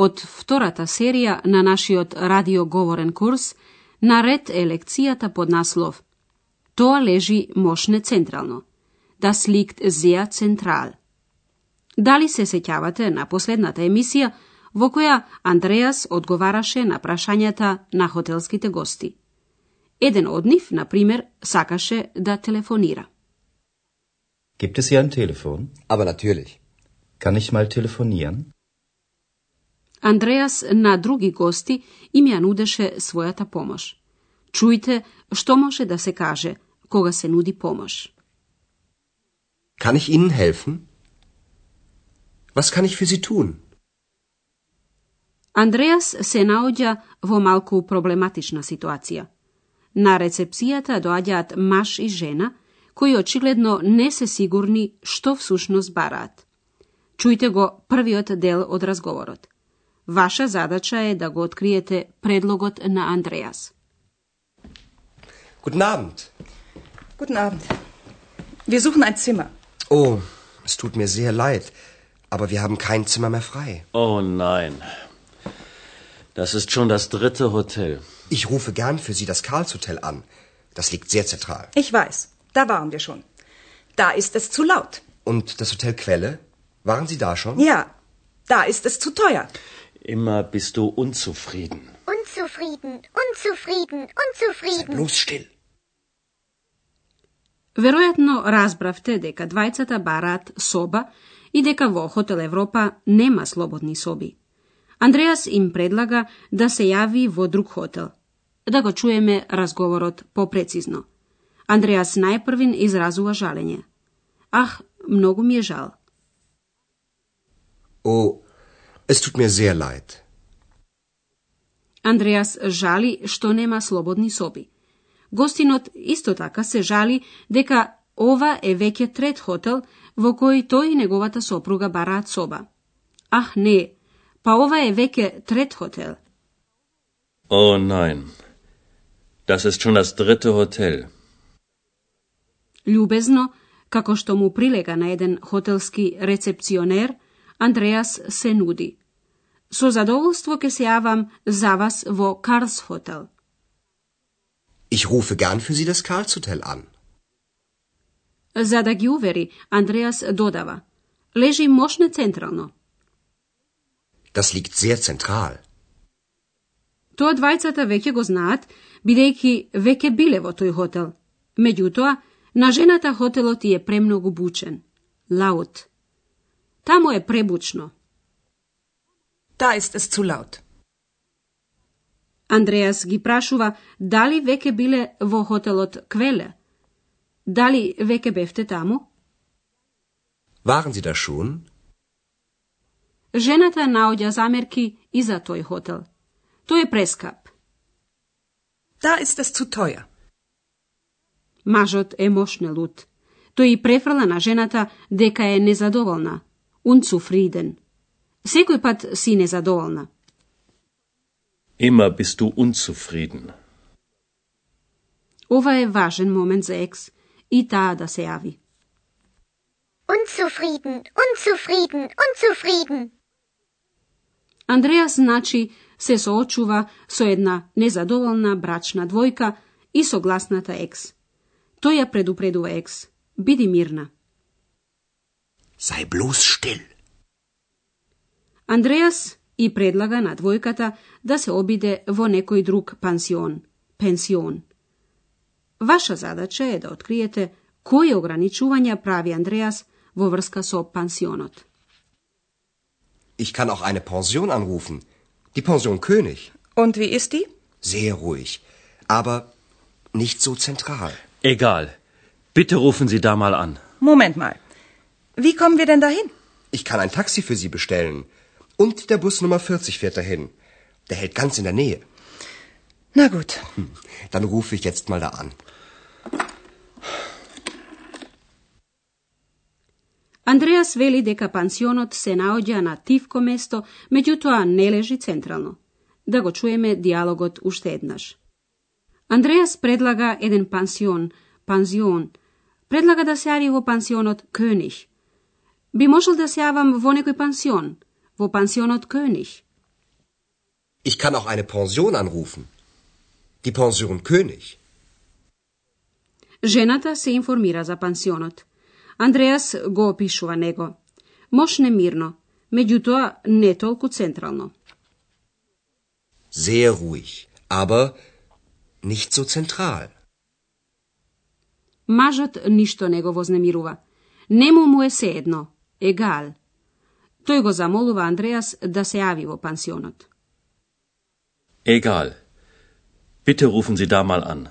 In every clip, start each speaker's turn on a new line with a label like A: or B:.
A: Од втората серија на нашиот радиоговорен курс, наред е лекцијата под наслов Тоа лежи мошне централно. Das liegt sehr zentral. Дали се сеќавате на последната емисија во која Андреас одговараше на прашањата на хотелските гости? Еден од нив, на пример, сакаше да телефонира.
B: Gibt es hier ein Telefon?
C: Aber natürlich.
B: Kann ich mal telefonieren?
A: Андреас на други гости им ја нудеше својата помош. Чујте што може да се каже кога се нуди помош.
C: Kann ich Ihnen helfen? Was kann ich für Sie tun?
A: Андреас се наоѓа во малку проблематична ситуација. На рецепцијата доаѓаат маж и жена, кои очигледно не се сигурни што всушност бараат. Чујте го првиот дел од разговорот. Vaša zadaća je da ga otkrijete predlogot na Andreas.
C: Guten Abend.
D: Guten Abend. Wir suchen ein Zimmer.
C: Oh, es tut mir sehr leid, aber wir haben kein Zimmer mehr frei.
E: Oh nein. Das ist schon das dritte Hotel.
C: Ich rufe gern für Sie das Karlshotel an. Das liegt sehr zentral.
D: Ich weiß. Da waren wir schon. Da ist es zu laut.
C: Und das Hotel Quelle? Waren Sie da schon?
D: Ja. Da ist es zu teuer.
E: Immer bist du unzufrieden.
F: Unzufrieden, unzufrieden,
C: Sei
F: unzufrieden.
C: bloß still.
A: Веројатно разбравте дека двајцата бараат соба и дека во Хотел Европа нема слободни соби. Андреас им предлага да се јави во друг хотел. Да го чуеме разговорот попрецизно. Андреас најпрвин изразува жалење. Ах, многу ми е жал.
C: Oh, es tut mir sehr leid.
A: Андреас жали што нема слободни соби. Гостинот исто така се жали дека ова е веќе трет хотел во кој тој и неговата сопруга бараат соба. Ах, не, па ова е веќе трет хотел.
E: Oh nein. Das ist schon das dritte Hotel.
A: Љубезно, како што му прилега на еден хотелски рецепционер, Андреас се нуди. Со задоволство ке се јавам за вас во Карс хотел.
C: Ich rufe gern für Sie das Karlshotel an.
A: За да ги увери, Андреас додава. Лежи мошне централно.
C: Das liegt sehr zentral.
A: Тоа двајцата веќе го знаат, бидејќи веќе биле во тој хотел. Меѓутоа, на жената хотелот и е премногу бучен. Лаут. Таму е пребучно.
D: Da ist es zu laut.
A: Андреас ги прашува дали веќе биле во хотелот Квеле. Дали веќе бевте таму?
C: Waren Sie da schon?
A: Жената наоѓа замерки и за тој хотел. Тој е прескап.
D: Da ist es zu teuer.
A: Мажот е мошне лут. Тој и префрла на жената дека е незадоволна. Unzufrieden. Секој пат си незадоволна.
E: Immer bist du unzufrieden.
A: Ова е важен момент за екс и таа да се јави.
F: Unzufrieden, unzufrieden, unzufrieden.
A: Андреас, значи, се соочува со една незадоволна брачна двојка и согласната екс. Тој ја предупредува екс. Биди мирна.
C: Sei bloß still.
A: Andreas i predlaga na dvojkata da se obide vo nekoj drug pansion, pension. Vaša zadaća je da otkrijete koje ograničuvanja pravi Andreas vo vrska so pansionot.
C: Ich kann auch eine Pension anrufen. Die Pension König.
D: Und wie ist die?
C: Sehr ruhig, aber nicht so zentral.
E: Egal. Bitte rufen Sie da mal an.
D: Moment mal. Wie kommen wir denn dahin?
C: Ich kann ein Taxi für Sie bestellen. Und der Bus Nummer 40 fährt dahin. Der hält ganz in der Nähe.
D: Na gut.
C: Dann rufe ich jetzt mal da an.
A: Андреас вели дека пансионот се наоѓа на тивко место, меѓутоа не лежи централно. Да го чуеме диалогот уште еднаш. Андреас предлага еден пансион, панзион. Предлага да се јави во пансионот König. Би можел да се јавам во некој пансион, во пансионот König.
C: Ich kann auch eine Pension anrufen. Die Pension König.
A: Жената се информира за пансионот. Андреас го опишува него. Мошне мирно, меѓутоа не толку централно.
C: Sehr ruhig, aber nicht so zentral.
A: Мажот ништо не го вознемирува. Нему му е едно, егал. Тој го замолува Андреас да се јави во пансионот.
E: Egal. Bitte rufen Sie da mal an.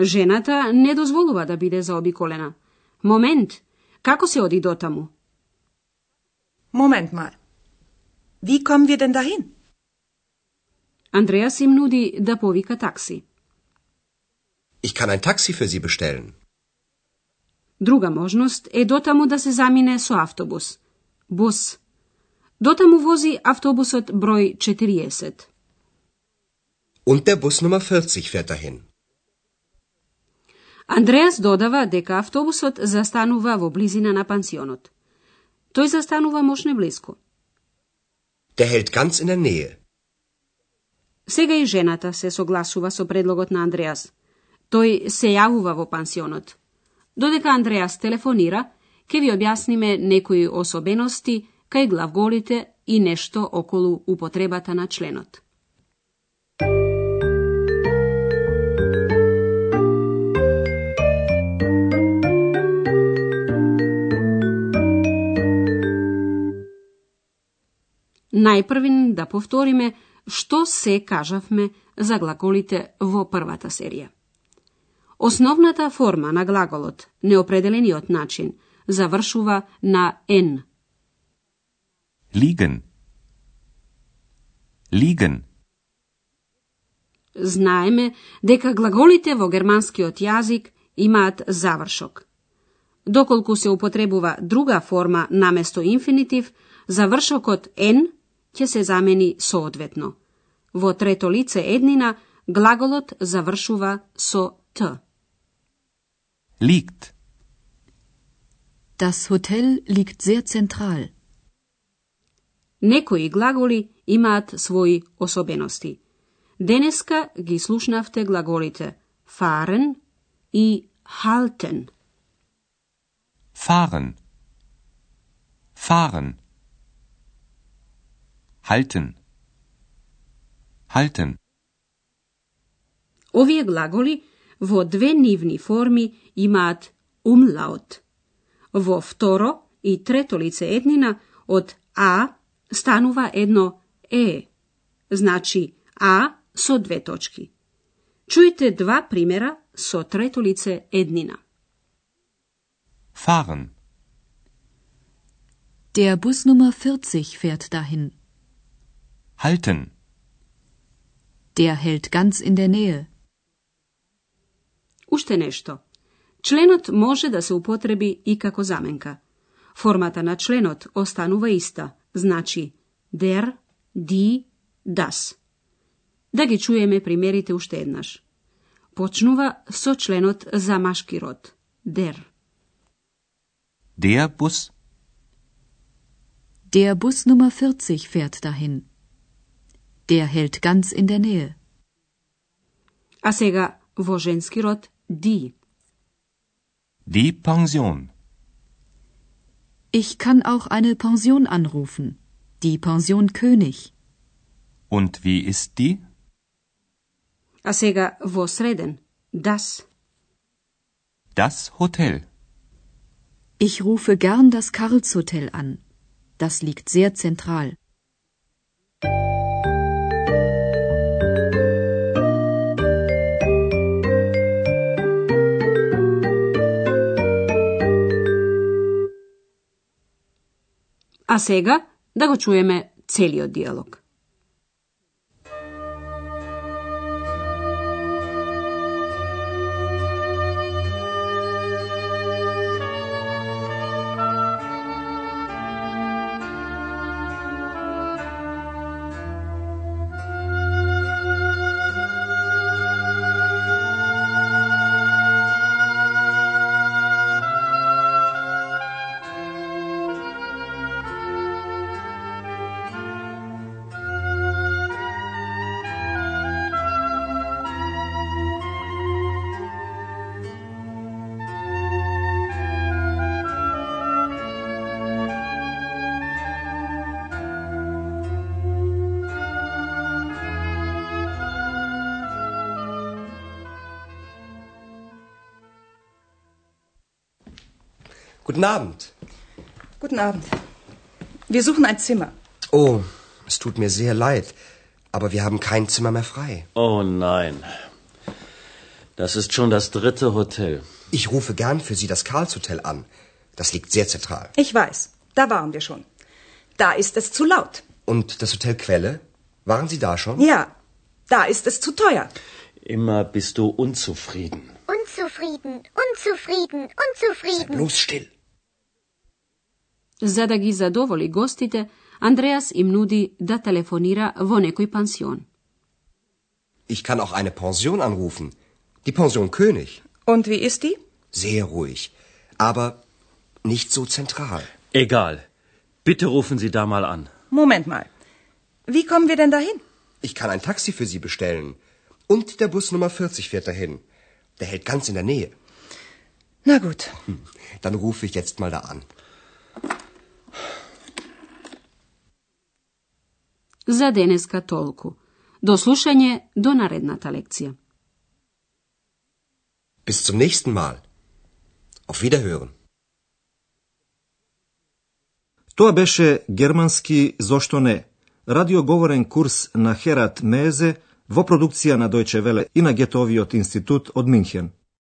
A: Жената не дозволува да биде заобиколена. Момент, како се оди дотаму?
D: Moment mal. Wie kommen wir denn dahin?
A: Андреас им нуди да повика такси.
C: Ich kann ein Taxi für Sie bestellen.
A: Друга можност е дотаму да се замине со автобус. Бус. Дотаму вози автобусот број 40.
C: Und der Bus Nummer 40 fährt dahin.
A: Андреас додава дека автобусот застанува во близина на пансионот. Тој застанува мошне близко.
C: Der hält ganz in der Nähe.
A: Сега и жената се согласува со предлогот на Андреас. Тој се јавува во пансионот. Додека Андреас телефонира, ќе ви објасниме некои особености кај главголите и нешто околу употребата на членот. Најпрвин да повториме што се кажавме за глаголите во првата серија. Основната форма на глаголот, неопределениот начин, завршува на N.
G: Liegen. Liegen.
A: Знаеме дека глаголите во германскиот јазик имаат завршок. Доколку се употребува друга форма наместо инфинитив, завршокот N ќе се замени соодветно. Во трето лице еднина, глаголот завршува со т.
G: Liegt.
H: Das Hotel liegt sehr zentral.
A: Некои глаголи имаат своји особености. Денеска ги слушнавте глаголите fahren и halten.
G: Fahren. Fahren. Halten. Halten.
A: Овие глаголи во две нивни форми имаат умлаут. Во второ и трето лице еднина од а станува едно е, значи а со две точки. Чујте два примера со трето лице еднина.
G: Fahren.
H: Der Bus Nummer 40 fährt dahin.
G: Halten.
H: Der hält ganz in der Nähe.
A: Уште нешто. Членот може да се употреби и како заменка. Формата на членот останува иста, значи der, die, das. Да ги чуеме примерите уште еднаш. Почнува со членот за машки род, der.
G: Der Bus.
H: Der Bus Nummer 40 fährt dahin. Der hält ganz in der Nähe.
A: А сега во женски род die.
G: Die Pension.
H: Ich kann auch eine Pension anrufen. Die Pension König.
G: Und wie ist die?
A: А сега во среден das.
G: Das Hotel.
H: Ich rufe gern das Karlshotel an. Das liegt sehr zentral.
A: А сега да го чуеме целиот диалог.
C: Guten Abend.
D: Guten Abend. Wir suchen ein Zimmer.
C: Oh, es tut mir sehr leid, aber wir haben kein Zimmer mehr frei.
E: Oh nein. Das ist schon das dritte Hotel.
C: Ich rufe gern für Sie das Karlshotel an. Das liegt sehr zentral.
D: Ich weiß, da waren wir schon. Da ist es zu laut.
C: Und das Hotel Quelle? Waren Sie da schon?
D: Ja, da ist es zu teuer.
E: Immer bist du unzufrieden.
F: Unzufrieden, unzufrieden, unzufrieden.
C: Bloß still.
A: За да ги задоволи гостите, Андреас им нуди да телефонира во некој пансион.
C: Ich kann auch eine Pension anrufen. Die Pension König.
D: Und wie ist die?
C: Sehr ruhig. Aber nicht so zentral.
E: Egal. Bitte rufen Sie da mal an.
D: Moment mal. Wie kommen wir denn dahin?
C: Ich kann ein Taxi für Sie bestellen. Und der Bus Nummer 40 fährt dahin. Der hält ganz in der Nähe.
D: Na gut.
C: Hm, Dann rufe ich jetzt mal da an.
A: За денеска толку. До слушање до наредната лекција.
C: Bis zum nächsten Mal. Auf Wiederhören.
I: Тоа беше германски зошто не, радиоговорен курс на Херат Мезе во продукција на Дојче Веле и на Гетовиот институт од Минхен.